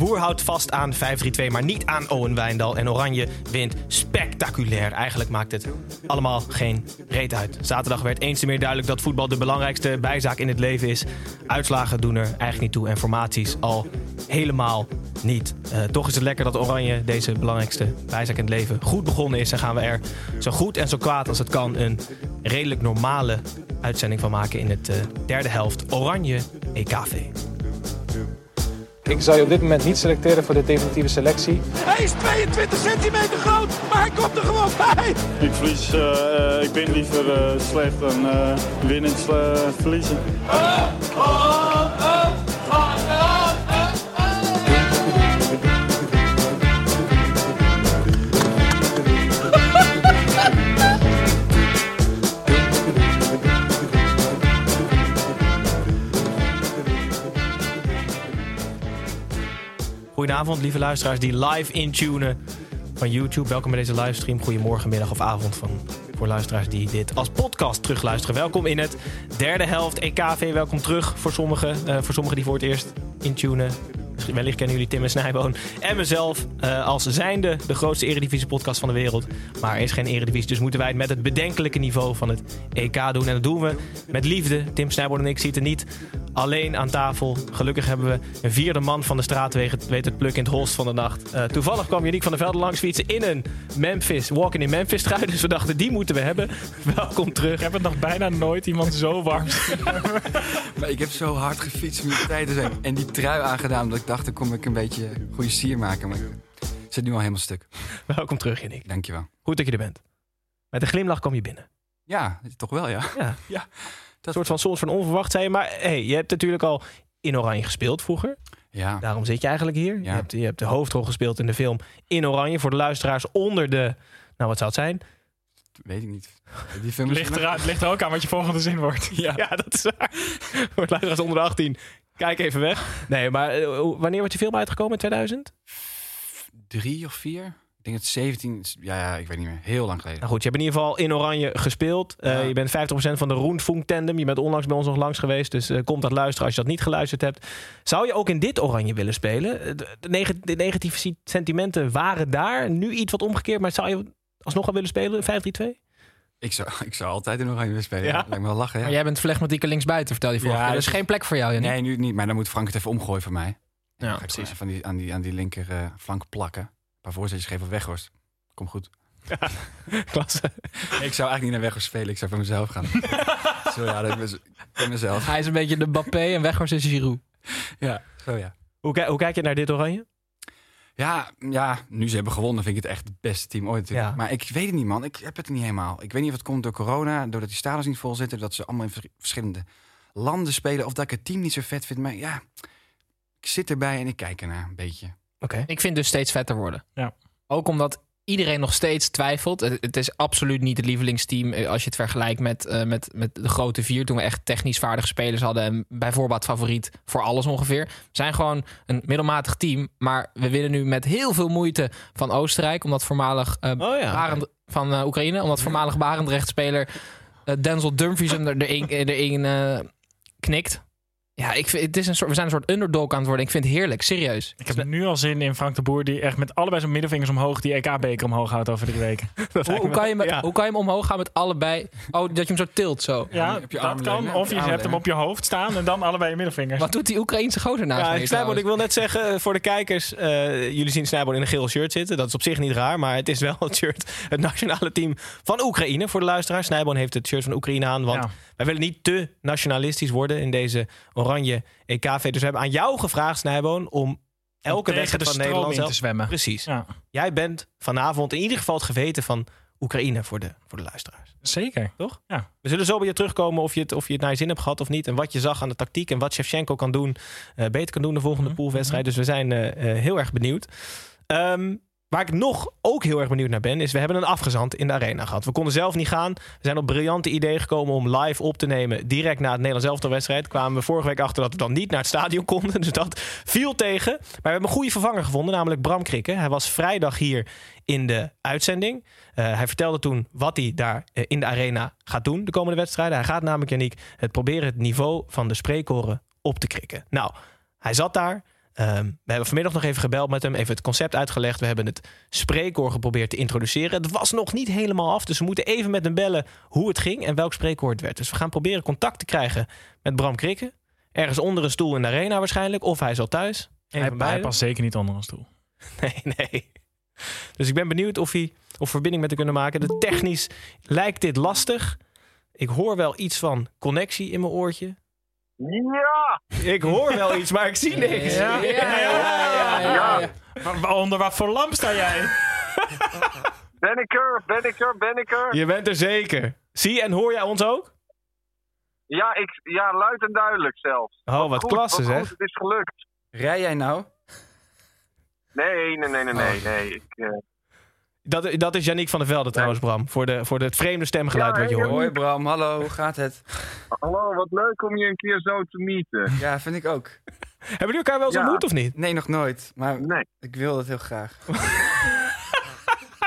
boer houdt vast aan 5-3-2, maar niet aan Owen Wijndal. En Oranje wint spectaculair. Eigenlijk maakt het allemaal geen reet uit. Zaterdag werd eens te meer duidelijk dat voetbal de belangrijkste bijzaak in het leven is. Uitslagen doen er eigenlijk niet toe en formaties al helemaal niet. Uh, toch is het lekker dat Oranje deze belangrijkste bijzaak in het leven goed begonnen is. En gaan we er zo goed en zo kwaad als het kan een redelijk normale uitzending van maken in het uh, derde helft Oranje EKV. Ik zou je op dit moment niet selecteren voor de definitieve selectie. Hij is 22 centimeter groot, maar hij komt er gewoon bij. Ik verlies, uh, ik ben liever uh, slecht dan uh, winnen verliezen. Goedenavond, lieve luisteraars die live intunen van YouTube. Welkom bij deze livestream. Goedemorgen, middag of avond van, voor luisteraars die dit als podcast terugluisteren. Welkom in het derde helft EKV. Welkom terug voor sommigen, uh, voor sommigen die voor het eerst intunen. Wellicht kennen jullie Tim en Snijboon en mezelf uh, als zijnde de grootste eredivisie-podcast van de wereld. Maar er is geen eredivisie, dus moeten wij het met het bedenkelijke niveau van het EK doen. En dat doen we met liefde. Tim Snijboon en ik zitten niet alleen aan tafel. Gelukkig hebben we een vierde man van de straat weet het pluk in het holst van de nacht. Uh, toevallig kwam Janiek van der Velde langs fietsen in een Memphis, walking in Memphis trui. Dus we dachten, die moeten we hebben. Welkom terug. Ik heb het nog bijna nooit iemand zo warm Maar ik heb zo hard gefietst om die tijden zijn. En die trui aangedaan, omdat ik dacht, dan kom ik een beetje goede sier maken. Maar ik zit nu al helemaal stuk. Welkom terug, Janiek. Dankjewel. Goed dat je er bent. Met een glimlach kwam je binnen. Ja, toch wel, ja. Ja. ja. Dat soort van soms van onverwacht zijn. Maar hey, je hebt natuurlijk al in Oranje gespeeld vroeger. Ja. Daarom zit je eigenlijk hier. Ja. Je, hebt, je hebt de hoofdrol gespeeld in de film In Oranje. Voor de luisteraars onder de... Nou, wat zou het zijn? Weet ik niet. Die film ligt, er, ligt er ook aan wat je volgende zin wordt. Ja, ja dat is waar. Voor luisteraars onder de 18. Kijk even weg. Nee, maar uh, wanneer wordt je film uitgekomen? In 2000? Drie of vier? Ik denk het 17, ja, ja, ik weet niet meer. Heel lang geleden. Nou goed, je hebt in ieder geval in Oranje gespeeld. Uh, ja. Je bent 50% van de Roenfunk Tandem. Je bent onlangs bij ons nog langs geweest. Dus uh, komt dat luisteren als je dat niet geluisterd hebt. Zou je ook in dit Oranje willen spelen? De, de, neg de negatieve sentimenten waren daar. Nu iets wat omgekeerd. Maar zou je alsnog al willen spelen? 5-3-2? Ik zou, ik zou altijd in Oranje willen spelen. Ja? Lijkt me wel lachen. Ja. Maar jij bent flegmatieke linksbuiten, vertel je vorige ja, keer. Er is geen plek voor jou, Jannie. Nee, nu niet. Maar dan moet Frank het even omgooien voor mij. Ja, precies. Van die, aan, die, aan die linker uh, flank plakken. Een paar voorzetjes geven op Weghorst. Kom goed. Ja, klasse. ik zou eigenlijk niet naar Weghorst spelen. Ik zou voor mezelf gaan. zo ja, dat is mezelf. Hij is een beetje de Bappé en Weghorst is Giroud. Ja, zo ja. Hoe, hoe kijk je naar dit Oranje? Ja, ja, nu ze hebben gewonnen vind ik het echt het beste team ooit. Ja. Maar ik weet het niet, man. Ik heb het niet helemaal. Ik weet niet of het komt door corona, doordat die stadions niet vol zitten, dat ze allemaal in verschillende landen spelen, of dat ik het team niet zo vet vind. Maar ja, ik zit erbij en ik kijk ernaar een beetje. Oké. Okay. Ik vind dus steeds vetter worden. Ja. Ook omdat iedereen nog steeds twijfelt. Het, is absoluut niet het lievelingsteam als je het vergelijkt met, uh, met, met de grote vier. Toen we echt technisch vaardige spelers hadden en bijvoorbeeld favoriet voor alles ongeveer. We zijn gewoon een middelmatig team. Maar we winnen nu met heel veel moeite van Oostenrijk. Omdat voormalig uh, oh, ja. Barend, van uh, Oekraïne. Omdat voormalig Barendrecht-speler Denzel Dumfries er erin knikt. Ja, ik vind, het is een soort, we zijn een soort underdog aan het worden. Ik vind het heerlijk, serieus. Ik heb nu al zin in Frank de Boer... die echt met allebei zijn middelvingers omhoog... die EK-beker omhoog houdt over drie weken. hoe, hoe, kan je met, ja. hoe kan je hem omhoog gaan met allebei... Oh, dat je hem zo tilt zo. Ja, ja dat kan. Of je, je hebt hem op je hoofd staan... en dan allebei je middelvingers. Wat doet die Oekraïense gozer naast ja, ik wil net zeggen voor de kijkers... Uh, jullie zien Snijboon in een geel shirt zitten. Dat is op zich niet raar, maar het is wel het shirt... het nationale team van Oekraïne voor de luisteraar. Snijboon heeft het shirt van Oekraïne aan, want... Ja. Wij willen niet te nationalistisch worden in deze oranje EKV. Dus we hebben aan jou gevraagd, Snijboon, om elke wedstrijd van Nederland in te zwemmen. Precies. Ja. Jij bent vanavond in ieder geval het geweten van Oekraïne voor de, voor de luisteraars. Zeker. Toch? Ja. We zullen zo bij je terugkomen of je, het, of je het naar je zin hebt gehad of niet. En wat je zag aan de tactiek en wat Shevchenko kan doen. eh, beter kan doen de volgende Mhm. poolwedstrijd. Dus we zijn eh, eh, heel erg benieuwd. Ehm, waar ik nog ook heel erg benieuwd naar ben, is we hebben een afgezant in de arena gehad. We konden zelf niet gaan. We zijn op briljante idee gekomen om live op te nemen. Direct na het Nederlands elftalwedstrijd kwamen we vorige week achter dat we dan niet naar het stadion konden. Dus dat viel tegen. Maar we hebben een goede vervanger gevonden, namelijk Bram Krikke. Hij was vrijdag hier in de uitzending. Eh, hij vertelde toen wat hij daar eh, in de arena gaat doen de komende wedstrijden. Hij gaat namelijk, Janiek, het proberen het niveau van de spreekkoren op te krikken. Nou, hij zat daar. Ehm, we hebben vanmiddag nog even gebeld met hem, even het concept uitgelegd. We hebben het spreekkoor geprobeerd te introduceren. Het was nog niet helemaal af, dus we moeten even met hem bellen hoe het ging en welk spreekkoor het werd. Dus we gaan proberen contact te krijgen met Bram Krikke. Ergens onder een stoel in de arena waarschijnlijk, of hij is al thuis. Hij, hij past zeker niet onder een stoel. Nee, nee. Dus ik ben benieuwd of hij of verbinding met hem kunnen maken. De technisch lijkt dit lastig. Ik hoor wel iets van connectie in mijn oortje. Ja! Ik hoor wel iets, maar ik zie niks. Ja, ja, ja, ja, ja, ja. Maar wa- onder wat voor lamp sta jij? Ben ik er? Ben ik er? Ben ik er? Je bent er zeker. Zie en hoor jij ons ook? Ja, ik, ja luid en duidelijk zelfs. Oh, wat Goed, klasse wat zeg. goed, het is gelukt. Rij jij nou? Nee, nee, nee, nee, nee. Nee. Ik, eh, Dat, dat is Yannick van der Velde trouwens, Bram. Voor, de, voor het vreemde stemgeluid Ja, wat je hoort. Hoi Bram, hallo, hoe gaat het? hallo, wat leuk om je een keer zo te meeten. Ja, vind ik ook. Hebben jullie elkaar wel eens Ja. ontmoet of niet? Nee, nog nooit, maar Nee, ik wil het heel graag.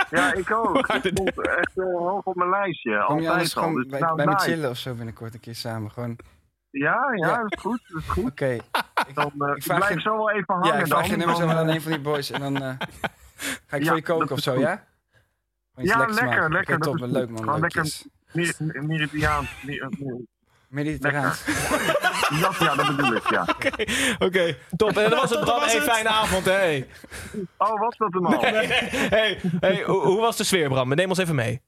ja, ik ook. Het dit- stond echt eh, hoog op mijn lijstje. Kom je anders al. gewoon Dus bij, nou, bij me chillen of zo binnenkort een keer samen? Gewoon, Ja, ja, Ja. dat is goed. Dat is goed. oké. Ik, Dan eh, ik vraag blijf je- zo wel even hangen ja, ik vraag dan. je nummer zo Dan, wel aan eh, een van die boys en dan eh, ga ik Ja, voor je koken dat of zo, goed. ja? Ja, lekker, lekker, dat top, is leuk man, lekker- Yes. Mer- Meridiaan. Mer- mer- Mediterraans. Ja, ja, dat bedoel ik, ja. Oké, top. En dat was het, Bram. Een fijne avond, hè. Oh, was dat hem al? Hey, hey, hoe, hoe was de sfeer, Bram? Neem ons even mee.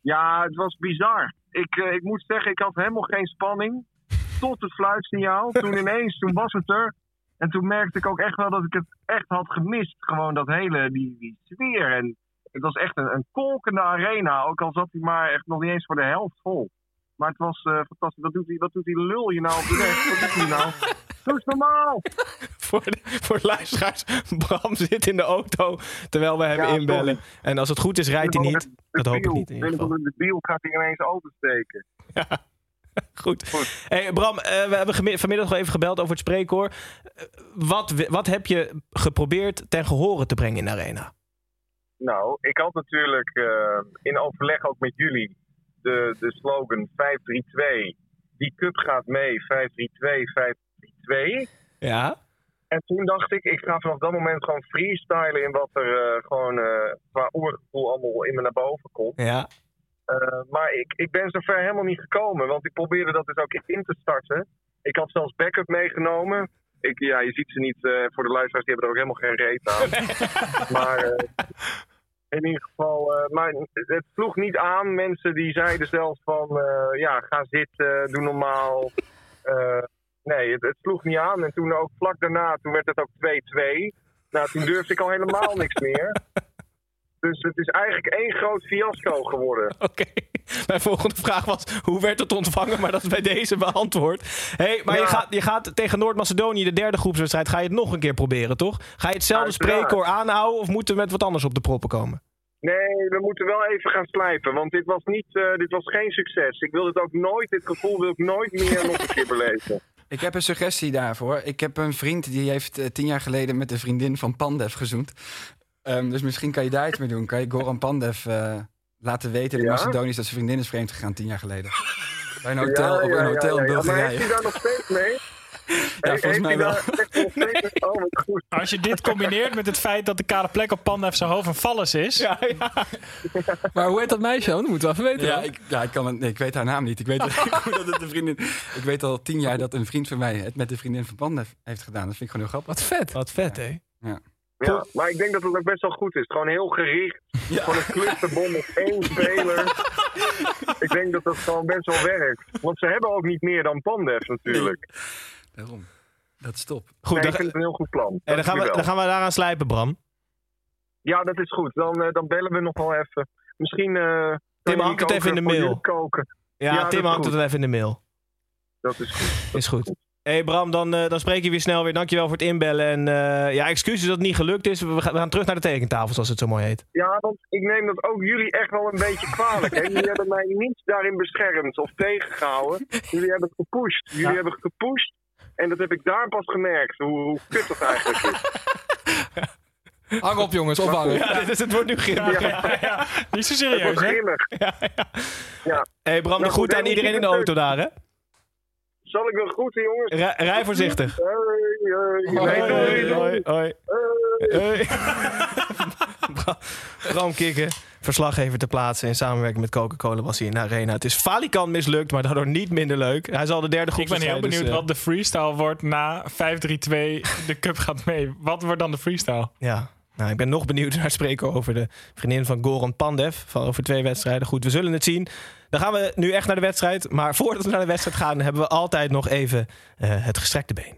Ja, het was bizar. Ik, eh, ik moet zeggen, ik had helemaal geen spanning. Tot het fluitsignaal. Toen ineens, toen was het er. En toen merkte ik ook echt wel dat ik het echt had gemist. Gewoon dat hele, die, die sfeer. En het was echt een, een kolkende arena. Ook al zat hij maar echt nog niet eens voor de helft vol. Maar het was eh, fantastisch. Wat doet, die, wat doet die lul je nou op de weg? Wat doet hij nou? Doe normaal! Voor de, voor luisteraars, Bram zit in de auto terwijl we hem Ja, inbellen. En als het goed is, rijdt hij niet. Dat hoop ik niet in ieder geval. De biel gaat hij ineens open steken. Goed. Goed. Hey, Bram, eh, we hebben vanmiddag nog even gebeld over het spreekkoor. Eh, wat, wat heb je geprobeerd ten gehore te brengen in de arena? Nou, ik had natuurlijk eh, in overleg ook met jullie de, de slogan 532. Die cup gaat mee, 532, 532. Ja? En toen dacht ik, ik ga vanaf dat moment gewoon freestylen in wat er eh, gewoon eh, qua oorgevoel allemaal in me naar boven komt. Ja. Maar ik, ik ben zover helemaal niet gekomen, want ik probeerde dat dus ook in te starten. Ik had zelfs backup meegenomen. Ik, ja, je ziet ze niet, eh, voor de luisteraars, die hebben er ook helemaal geen reet aan. maar eh, in ieder geval, eh, maar het sloeg niet aan. Mensen die zeiden zelfs van, ja, ga zitten, doe normaal. Nee, het, het sloeg niet aan. En toen ook vlak daarna, toen werd het ook 2-2. Nou, toen durfde ik al helemaal niks meer. Dus het is eigenlijk één groot fiasco geworden. Oké. Mijn volgende vraag was, hoe werd het ontvangen? Maar dat is bij deze beantwoord. hey, maar je, gaat, je gaat tegen Noord-Macedonië, de derde groepswedstrijd, ga je het nog een keer proberen, toch? Ga je hetzelfde spreekkoor aanhouden of moeten we met wat anders op de proppen komen? Nee, we moeten wel even gaan slijpen. Want dit was, niet, eh, dit was geen succes. Ik wil dit ook nooit, dit gevoel wil ik nooit meer nog een keer beleven. Ik heb een suggestie daarvoor. Ik heb een vriend die heeft eh, tien jaar geleden met de vriendin van Pandev gezoend. Ehm, dus misschien kan je daar iets mee doen. Kan je Goran Pandev eh, laten weten, de Ja? Macedoniërs, dat zijn vriendin is vreemd gegaan tien jaar geleden. Bij een Ja, hotel, op een ja, hotel ja, in ja. Maar Bulgarije. heeft hij daar nog steeds mee? Ja, He- volgens mij wel. Oh. Als je dit combineert met het feit dat de kale plek op Pandef zijn hoofd een vallus is. Ja, ja. Maar hoe heet dat meisje dan? Dat moeten we even weten. Ja, ik, ja ik, kan het, nee, ik weet haar naam niet. Ik weet, dat het een vriendin, ik weet al tien jaar dat een vriend van mij het met de vriendin van Pandev heeft gedaan. Dat vind ik gewoon heel grappig. Wat vet. Wat vet, hè? Ja, maar ik denk dat het ook best wel goed is. Gewoon heel gericht. Ja. Gewoon een clusterbom op één speler. ik denk dat dat gewoon best wel werkt. Want ze hebben ook niet meer dan Pandev natuurlijk. Daarom. Dat is top. Goed, Nee, dan, ik vind het een heel goed plan. en dan, gaan we, dan gaan we daaraan slijpen, Bram. Ja, dat is goed. Dan, eh, dan bellen we nog wel even. misschien... eh Tim kan hangt het even in de mail. Koken. Ja, Ja, Tim hangt het even in de mail. Dat is goed. Is goed. Hey Bram, dan, eh, dan spreek je weer snel weer. Dankjewel voor het inbellen. En eh, ja, excuses dat het niet gelukt is. We gaan, we gaan terug naar de tekentafel, zoals het zo mooi heet. Ja, want ik neem dat ook jullie echt wel een beetje kwalijk. Hè? Jullie hebben mij niet daarin beschermd of tegengehouden. Jullie hebben gepusht. Jullie hebben gepusht. En dat heb ik daar pas gemerkt, hoe, hoe kut dat eigenlijk is. Hang op jongens, ophangen. Ja, dit is, het wordt nu grimmig. Ja. Niet zo Het serieus, wordt hè? grimmig. hey Bram, de Nou, groet goed, aan iedereen in de auto daar, hè? Zal ik wel groeten, jongens? Rij, rij voorzichtig. Hoi, hoi, Hoi, hoi, Bram Kikken, verslaggever te plaatsen in samenwerking met Coca-Cola was hij in de arena. Het is falikant mislukt, maar daardoor niet minder leuk. Hij zal de derde groep Ik ben heel benieuwd wat de freestyle wordt na 5-3-2 de cup gaat mee. Wat wordt dan de freestyle? Ja, nou, ik ben nog benieuwd naar het spreken over de vriendin van Goran Pandev. Van over twee wedstrijden. Goed, we zullen het zien. Dan gaan we nu echt naar de wedstrijd. Maar voordat we naar de wedstrijd gaan, hebben we altijd nog even eh, het gestrekte been.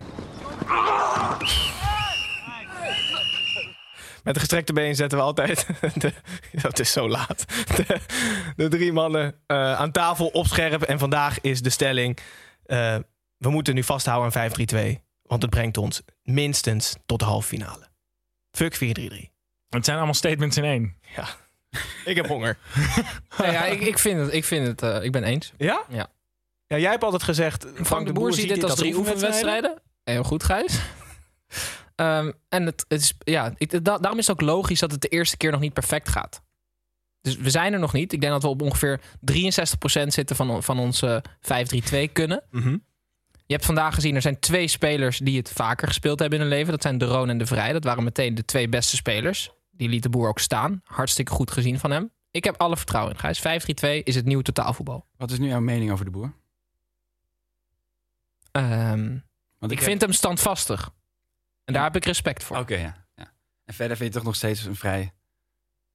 Met het gestrekte been zetten we altijd. De, het is zo laat. De, de drie mannen eh, aan tafel op scherp. En vandaag is de stelling. eh, we moeten nu vasthouden aan 5-3-2. Want het brengt ons minstens tot de halve finale. Fuck 4-3-3. Het zijn allemaal statements in één. Ja. Ik heb honger. Nee, ja, ik, ik vind het, ik, vind het eh, ik ben eens. Ja? Ja. Ja, jij hebt altijd gezegd... Frank, de Boer ziet dit als drie oefenwedstrijden. Heel goed, Gijs. Ehm, en het, het is, ja, ik, da- daarom is het ook logisch dat het de eerste keer nog niet perfect gaat. Dus we zijn er nog niet. Ik denk dat we op ongeveer 63% zitten van, van onze 5-3-2 kunnen. Mhm. Je hebt vandaag gezien, er zijn twee spelers die het vaker gespeeld hebben in hun leven. Dat zijn De Roon en De Vrij. Dat waren meteen de twee beste spelers. Die liet de boer ook staan. Hartstikke goed gezien van hem. Ik heb alle vertrouwen in Gijs. 5-3-2 is het nieuwe totaalvoetbal. Wat is nu jouw mening over de boer? Ehm, Want ik heb- vind hem standvastig. En daar heb ik respect voor. Oké, ja, ja. En verder vind je toch nog steeds een vrij...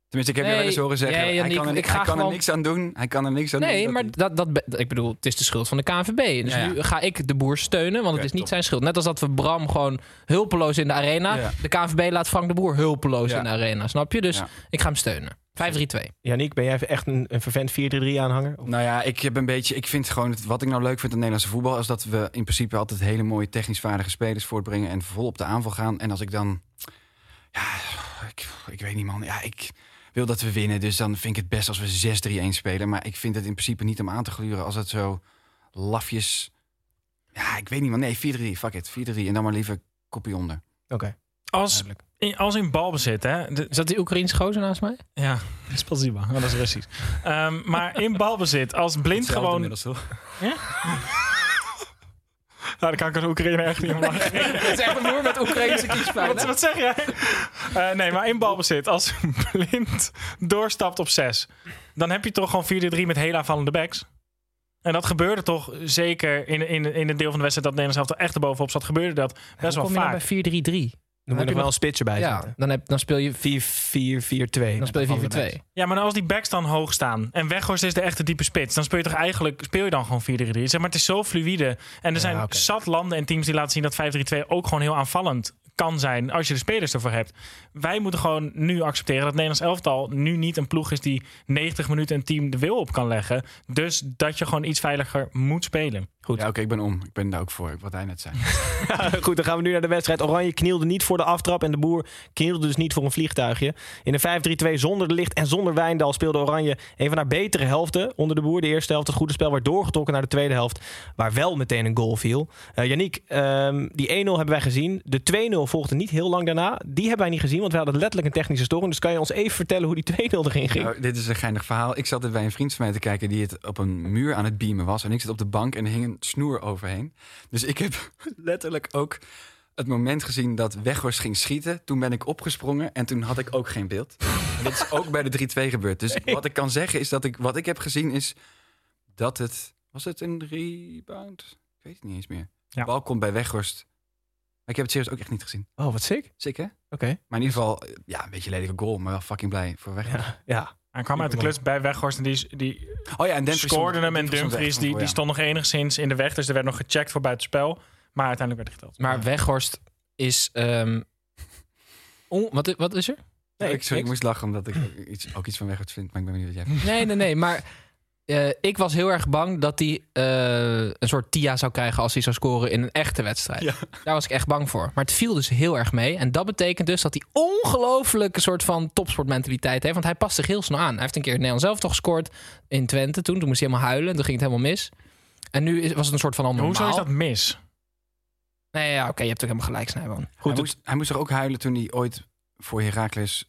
Tenminste, ik heb je Nee, wel eens horen zeggen... nee, hij kan, er, ik hij ga kan er niks aan doen. Hij kan er niks aan doen. Nee, maar dat, dat, ik bedoel, het is de schuld van de KNVB. Dus Ja, ja. nu ga ik de boer steunen, want het is niet top. zijn schuld. Net als dat we Bram gewoon hulpeloos in de arena. Ja. De KNVB laat Frank de Boer hulpeloos Ja. in de arena, snap je? Dus Ja. ik ga hem steunen. 5-3-2. Yannick, ben jij echt een, een vervent 4-3-3 aanhanger? Nou ja, ik heb een beetje. Ik vind gewoon wat ik nou leuk vind aan Nederlandse voetbal is dat we in principe altijd hele mooie technisch vaardige spelers voortbrengen en vol op de aanval gaan. En als ik dan, ja, ik, ik weet niet man, ja, ik wil dat we winnen, dus dan vind ik het best als we 6-3-1 spelen. Maar ik vind het in principe niet om aan te gluren als het zo lafjes. Ja, ik weet niet man, nee 4-3, fuck it, 4-3 en dan maar liever kopie onder. Oké, Als duidelijk. in, als in balbezit, hè? De- Is dat die Oekraïense gozer naast mij? ja, Spasiba. Oh, dat is Russisch. Ehm, maar in balbezit, als blind Hetzelfde gewoon... toch? Nou, dan kan ik als Oekraïne echt niet om lachen. Het is echt een boer met Oekraïnse kiespijn. Wat, wat zeg jij? Eh, nee, maar in balbezit, als blind doorstapt op 6, dan heb je toch gewoon 4-3 met heel aanvallende backs. En dat gebeurde toch zeker in, in, in het deel van de wedstrijd dat Nederland zelf er echt erbovenop zat, gebeurde dat best wel kom je nou vaak. bij 4-3-3? Dan moet er je wel een nog- spits erbij Ja, zitten. dan, heb, dan speel je 4-4-4-2. dan speel je 4-4-2. Ja, maar als die backs dan hoog staan en Weghorst is de echte diepe spits, dan speel je toch eigenlijk speel je dan gewoon 4-3-3. Zeg maar, het is zo fluïde. En er zijn zat landen en teams die laten zien dat 5-3-2 ook gewoon heel aanvallend kan zijn als je de spelers ervoor hebt. Wij moeten gewoon nu accepteren dat het Nederlands elftal nu niet een ploeg is die 90 minuten een team de wil op kan leggen. Dus dat je gewoon iets veiliger moet spelen. Goed. Ja, oké, ik ben om. Ik ben daar ook voor, wat hij net zei. Goed, dan gaan we nu naar de wedstrijd. Oranje knielde niet voor de aftrap en de boer knielde dus niet voor een vliegtuigje. In een 5-3-2 zonder de licht en zonder Wijndal speelde Oranje een van haar betere helften onder de boer. De eerste helft, het goede spel, werd doorgetrokken naar de tweede helft, waar wel meteen een goal viel. Uh, Yannick, ehm, die 1-0 hebben wij gezien. De 2-0 volgde niet heel lang daarna. Die hebben wij niet gezien, want we hadden letterlijk een technische storing. Dus kan je ons even vertellen hoe die 2-0 erin ging? Nou, dit is een geinig verhaal. Ik zat er bij een vriend van mij te kijken die het op een muur aan het beamen was. En ik zit op de bank en er hing een snoer overheen. Dus ik heb letterlijk ook het moment gezien dat Weghorst ging schieten. Toen ben ik opgesprongen en toen had ik ook geen beeld. En dit is ook bij de 3-2 gebeurd. Dus wat ik kan zeggen is dat ik, wat ik heb gezien is dat het... Was het een rebound? Ik weet het niet eens meer. De Ja. bal komt bij Weghorst. Maar ik heb het serieus ook echt niet gezien. Oh, wat sick. Sick, hè? Oké. Maar in ieder geval, ja, een beetje lelijke goal. Maar wel fucking blij voor Weghorst. Ja, ja. Hij kwam uit de klus bij Weghorst en die, die Oh ja, en Dumfries scoorde hem. En Dumfries die, die ja. stond nog enigszins in de weg. Dus er werd nog gecheckt voor buitenspel. Maar uiteindelijk werd hij geteld. Maar Weghorst is... ehm, on- wat, wat is er? Nee, ik, sorry, ik moest lachen omdat ik ook iets, ook iets van Weghorst vind. Maar ik ben benieuwd wat jij vindt. Nee, nee, nee. Maar eh, ik was heel erg bang dat hij eh, een soort TIA zou krijgen als hij zou scoren in een echte wedstrijd. Daar was ik echt bang voor. Maar het viel dus heel erg mee. En dat betekent dus dat hij ongelooflijk een soort van topsportmentaliteit heeft. Want hij past zich heel snel aan. Hij heeft een keer het Nederlands zelf toch gescoord in Twente. Toen, toen moest hij helemaal huilen. Toen ging het helemaal mis. En nu is, was het een soort van ander Hoezo is dat mis? Nee, ja, oké, je hebt ook helemaal gelijk, Snijboon. Hij moest, hij moest toch ook huilen toen hij ooit voor Heracles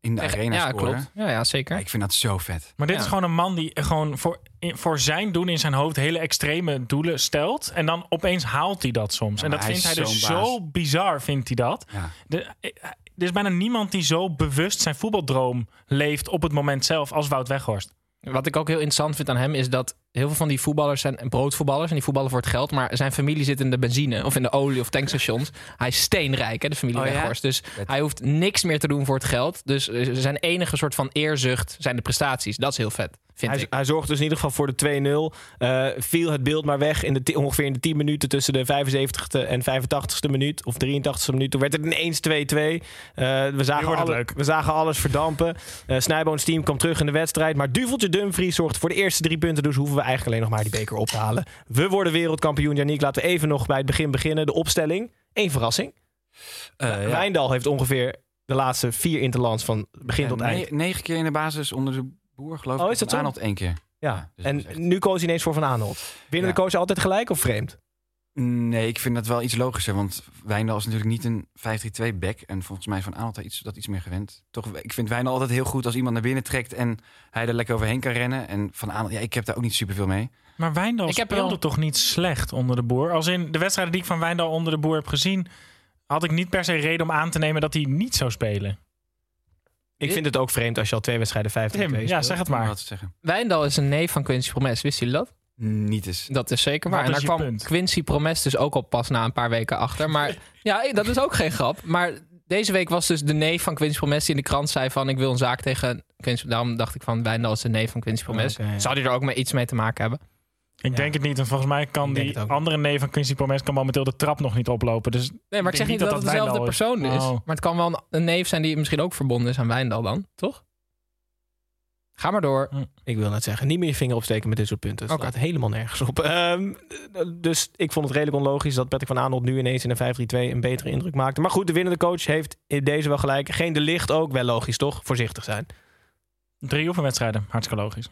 in de Echt, arena ja, klopt. Ja, ja, zeker. Ja, ik vind dat zo vet. Maar dit Ja. is gewoon een man die gewoon voor, in- voor zijn doen in zijn hoofd hele extreme doelen stelt. En dan opeens haalt hij dat soms. Ja, en dat hij vindt hij dus zo bizar, vindt hij dat. Ja. De, er is bijna niemand die zo bewust zijn voetbaldroom leeft op het moment zelf als Wout Weghorst. Wat ik ook heel interessant vind aan hem is dat heel veel van die voetballers zijn broodvoetballers en die voetballen voor het geld, maar zijn familie zit in de benzine of in de olie of tankstations. Hij is steenrijk, hè, de familie Oh ja? Dus hij hoeft niks meer te doen voor het geld. Dus eh, zijn enige soort van eerzucht zijn de prestaties. Dat is heel vet, vind Hij, ik. hij zorgt dus in ieder geval voor de 2-0. Eh, viel het beeld maar weg in de ongeveer in de 10 minuten tussen de 75ste en 85ste minuut. Of 83ste minuut. Toen werd het ineens 2-2. Eh, we, zagen alle- we zagen alles verdampen. Eh Snijboons team kwam terug in de wedstrijd. Maar Duveltje Dumfries zorgt voor de eerste drie punten. Dus hoeven we eigenlijk alleen nog maar die beker op te halen. We worden wereldkampioen. Janiek, laten we even nog bij het begin beginnen. De opstelling. Eén verrassing. Eh, ja. Heeft ongeveer de laatste vier interlands van begin tot eind. ne- Negen keer in de basis onder de boer, geloof ik. Oh, is dat? Arnold één keer. Ja, dus en echt- nu koos hij ineens voor Van Aanholt. Winnen Ja. de coach altijd gelijk of vreemd? Nee, ik vind dat wel iets logischer. Want Wijndal is natuurlijk niet een 5-3-2 back. En volgens mij is Van Aanholt daar iets, dat iets meer gewend. Toch, ik vind Wijndal altijd heel goed als iemand naar binnen trekt... en hij er lekker overheen kan rennen. En Van Aanholt, ja, ik heb daar ook niet superveel mee. Maar Wijndal Ik heb speelde wel- toch niet slecht onder de boer? Als in de wedstrijden die ik van Wijndal onder de boer heb gezien... had ik niet per se reden om aan te nemen dat hij niet zou spelen. Ik vind het ook vreemd als je al twee wedstrijden 50 Tim, ja, zeg het maar. Wat te zeggen. Wijndal is een neef van Quincy Promes. Wisten jullie dat? Niet eens. Dat is zeker waar. Wat en daar je kwam punt? Quincy Promes dus ook al pas na een paar weken achter. Maar ja, dat is ook geen grap. Maar deze week was dus de neef van Quincy Promes die in de krant zei van... ik wil een zaak tegen Quincy... Daarom dacht ik van Wijndal is de neef van Quincy Promes. Zou die er ook mee iets mee te maken hebben? Ik denk het niet. En volgens mij kan die andere neef van Quincy Promes... kan momenteel de trap nog niet oplopen. Dus Nee, maar ik zeg niet dat, dat dezelfde persoon is. Oh. Maar het kan wel een, een neef zijn die misschien ook verbonden is aan Wijndal dan, toch? Ga maar door. Ik wil net zeggen, niet meer je vinger opsteken met dit soort punten. Het Oké. staat helemaal nergens op. Ehm, dus ik vond het redelijk onlogisch dat Patrick van Aanholt nu ineens in een 5-3-2 een betere indruk maakte. Maar goed, de winnende coach heeft in deze wel gelijk. Geen de licht ook, wel logisch toch? Voorzichtig zijn. drie oefenwedstrijden. Hartstikke logisch.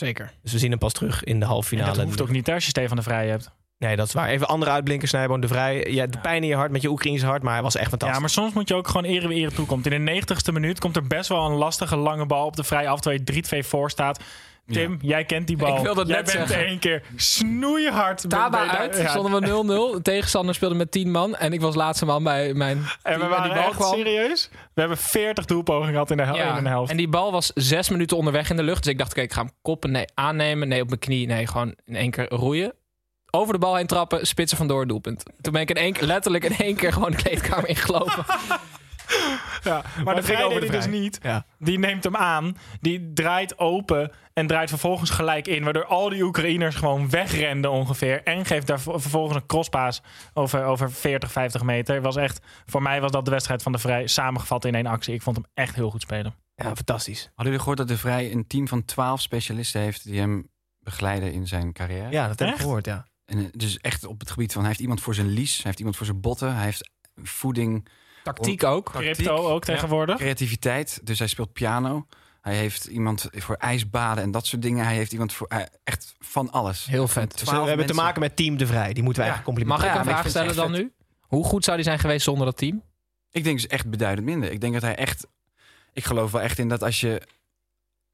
Zeker. Dus we zien hem pas terug in de halve En finale. dat hoeft ook niet als je Stefan de Vrij hebt. Nee, dat is waar. Even andere uitblinker, Snijboon de Vrij. Ja, de pijn in je hart met je Oekraïnse hart, maar hij was echt fantastisch. Ja, maar soms moet je ook gewoon ere wie ere toekomt. In de 90ste minuut komt er best wel een lastige lange bal op de vrij af. Terwijl je 3-2 voor staat. Tim, jij kent die bal. Ik wilde jij net bent zeggen. één keer snoeihard. Taba uit, ja. stonden we 0-0. De tegenstander speelde met 10 man. En ik was laatste man bij mijn En team. we waren die bal echt kwam. serieus. We hebben 40 doelpogingen gehad in de, hel Ja, in de helft. En die bal was zes minuten onderweg in de lucht. Dus ik dacht, oké, ik ga hem koppen. Nee, aannemen. Nee, op mijn knie. Nee, gewoon in één keer roeien. Over de bal heen trappen, spitsen vandoor, doelpunt. Toen ben ik in één, keer- letterlijk in één keer gewoon de kleedkamer ingelopen. Ja, maar, het de ging Vrij over deed de hij dus niet. Ja. Die neemt hem aan. Die draait open en draait vervolgens gelijk in. Waardoor al die Oekraïners gewoon wegrenden ongeveer. En geeft daar ver- vervolgens een crosspaas over, over 40, 50 meter. Was echt, voor mij was dat de wedstrijd van de Vrij samengevat in één actie. Ik vond hem echt heel goed spelen. Ja, fantastisch. Hadden jullie gehoord dat de Vrij een team van 12 specialisten heeft... die hem begeleiden in zijn carrière? Ja, dat heb ik gehoord, ja. En, eh, dus echt op het gebied van... hij heeft iemand voor zijn lies, hij heeft iemand voor zijn botten... hij heeft voeding, Tactiek ook. Crypto ook tegenwoordig. creativiteit. Dus hij speelt piano. Hij heeft iemand voor ijsbaden en dat soort dingen. Hij heeft iemand voor eh, echt van alles. Heel vet. Dus we hebben te maken met Team de Vrij. Die moeten wij Ja. eigenlijk complimenteren. Mag ik een vraag stellen dan nu? Hoe goed zou die zijn geweest zonder dat team? Ik denk dus echt beduidend minder. Ik denk dat hij echt... Ik geloof wel echt in dat als je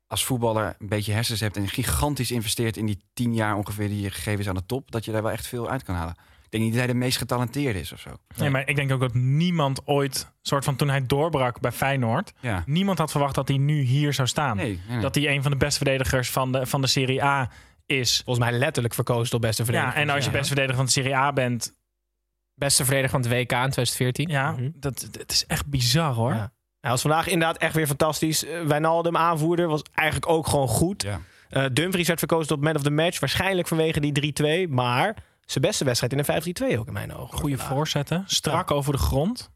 als voetballer een beetje hersens hebt... en gigantisch investeert in die tien jaar ongeveer die je gegeven is aan de top... dat je daar wel echt veel uit kan halen. Ik denk niet dat hij de meest getalenteerde is of zo. Nee, maar ik denk ook dat niemand ooit, soort van toen hij doorbrak bij Feyenoord... Ja. niemand had verwacht dat hij nu hier zou staan. Nee, nee, nee. Dat hij een van de beste verdedigers van de, van de Serie A is. Volgens mij letterlijk verkozen tot beste verdediger. Ja, en als je beste verdediger van de Serie A bent, Beste verdediger van het WK in 2014. ja, Mhm. dat, dat is echt bizar hoor. Ja. Hij was vandaag inderdaad echt weer fantastisch. Uh, Wijnaldum, aanvoerder, was eigenlijk ook gewoon goed. Ja. Eh, Dumfries werd verkozen tot man of the match. Waarschijnlijk vanwege die 3-2. Maar zijn beste wedstrijd in een 5-3-2 ook in mijn ogen. Goede voorzetten, strak over de grond.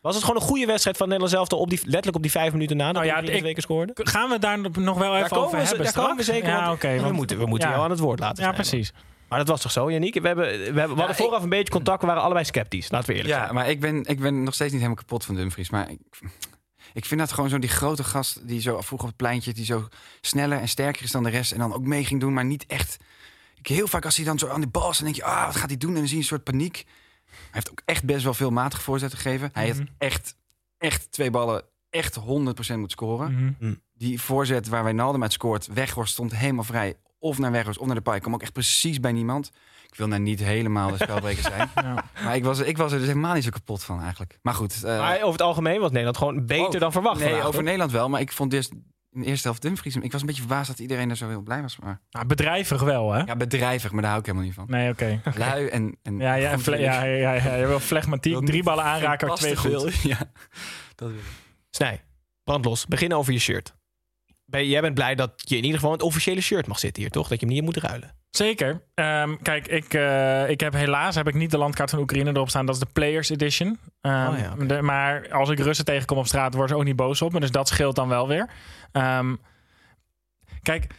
Was het gewoon een goede wedstrijd van Nederland zelf op die, letterlijk op die vijf minuten na dat Nou ja, ik- keer scoorde? Gaan we daar nog wel even over we, hebben daar komen we straks? zeker. Ja, want oké. we want- moeten, we moeten ja. jou aan het woord laten. Ja, precies. Maar dat was toch zo, Yannick? We, hebben, we hebben, we hadden vooraf een beetje contact. We waren allebei sceptisch. Laten we eerlijk Ja, zijn. maar ik ben, ik ben nog steeds niet helemaal kapot van Dumfries. Maar ik, ik vind dat gewoon zo die grote gast die zo vroeger op het pleintje... die zo sneller en sterker is dan de rest... en dan ook mee ging doen, maar niet echt... Ik, heel vaak als hij dan zo aan de bal is, dan denk je... ah, wat gaat hij doen? En dan zie je een soort paniek. Hij heeft ook echt best wel veel matige voorzetten gegeven. Hij Mhm. heeft echt, echt twee ballen echt 100% moet scoren. Mhm. Die voorzet waar Wijnaldum uit scoort... Weghorst stond helemaal vrij. Of naar Weghorst of naar de paai. Kwam ook echt precies bij niemand. Ik wil nou niet helemaal de spelbreker zijn. Ja. Maar ik was, ik was er dus helemaal niet zo kapot van eigenlijk. Maar goed. eh, Maar over het algemeen was Nederland gewoon beter oh, dan verwacht. Nee, vandaag, over toch? Nederland wel. Maar ik vond dus in de eerste helft Dumfries... Ik was een beetje verbaasd dat iedereen er zo heel blij was. Maar, Nou, bedrijvig wel, hè? ja, bedrijvig, maar daar hou ik helemaal niet van. Nee, oké. Lui en... en Ja, ja, ja, ja, ja, je wil flegmatiek. Drie ballen aanraken, twee goed. Ja, dat wil ik. Snij, brand los. Begin over je shirt. Ben, jij bent blij dat je in ieder geval in het officiële shirt mag zitten hier, toch? Dat je hem niet moet ruilen. Zeker. Ehm, kijk, ik, eh, ik heb helaas heb ik niet de landkaart van Oekraïne erop staan. Dat is de Players Edition. Ehm, Oh ja, de- maar als ik Russen tegenkom op straat, worden ze ook niet boos op me. Dus dat scheelt dan wel weer. Ehm, kijk,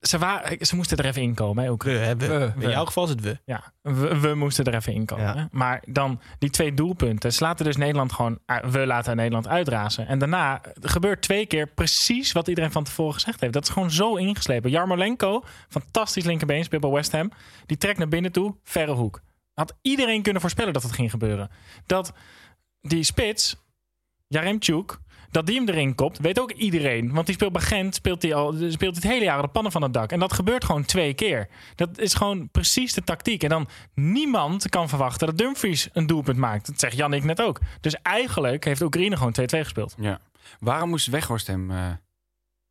ze, waren, ze moesten er even inkomen, hè, We, hè, we. We, In jouw geval is het we. Ja, we, moesten er even inkomen. Ja. Maar dan die twee doelpunten. Ze laten dus Nederland gewoon... uh, We laten Nederland uitrazen. En daarna gebeurt twee keer precies wat iedereen van tevoren gezegd heeft. Dat is gewoon zo ingeslepen. Jarmolenko, fantastisch linkerbeen, speelt bij West Ham. Die trekt naar binnen toe, verre hoek. Had iedereen kunnen voorspellen dat het ging gebeuren. Dat die spits, Jaremchuk, dat die hem erin kopt, weet ook iedereen. Want die speelt bij Gent, speelt hij al, speelt het hele jaar de pannen van het dak. En dat gebeurt gewoon twee keer. Dat is gewoon precies de tactiek. En dan niemand kan verwachten dat Dumfries een doelpunt maakt. Dat zegt Jannik net ook. Dus eigenlijk heeft Oekraïne gewoon 2-2 gespeeld. Ja. Waarom moest Weghorst hem... eh,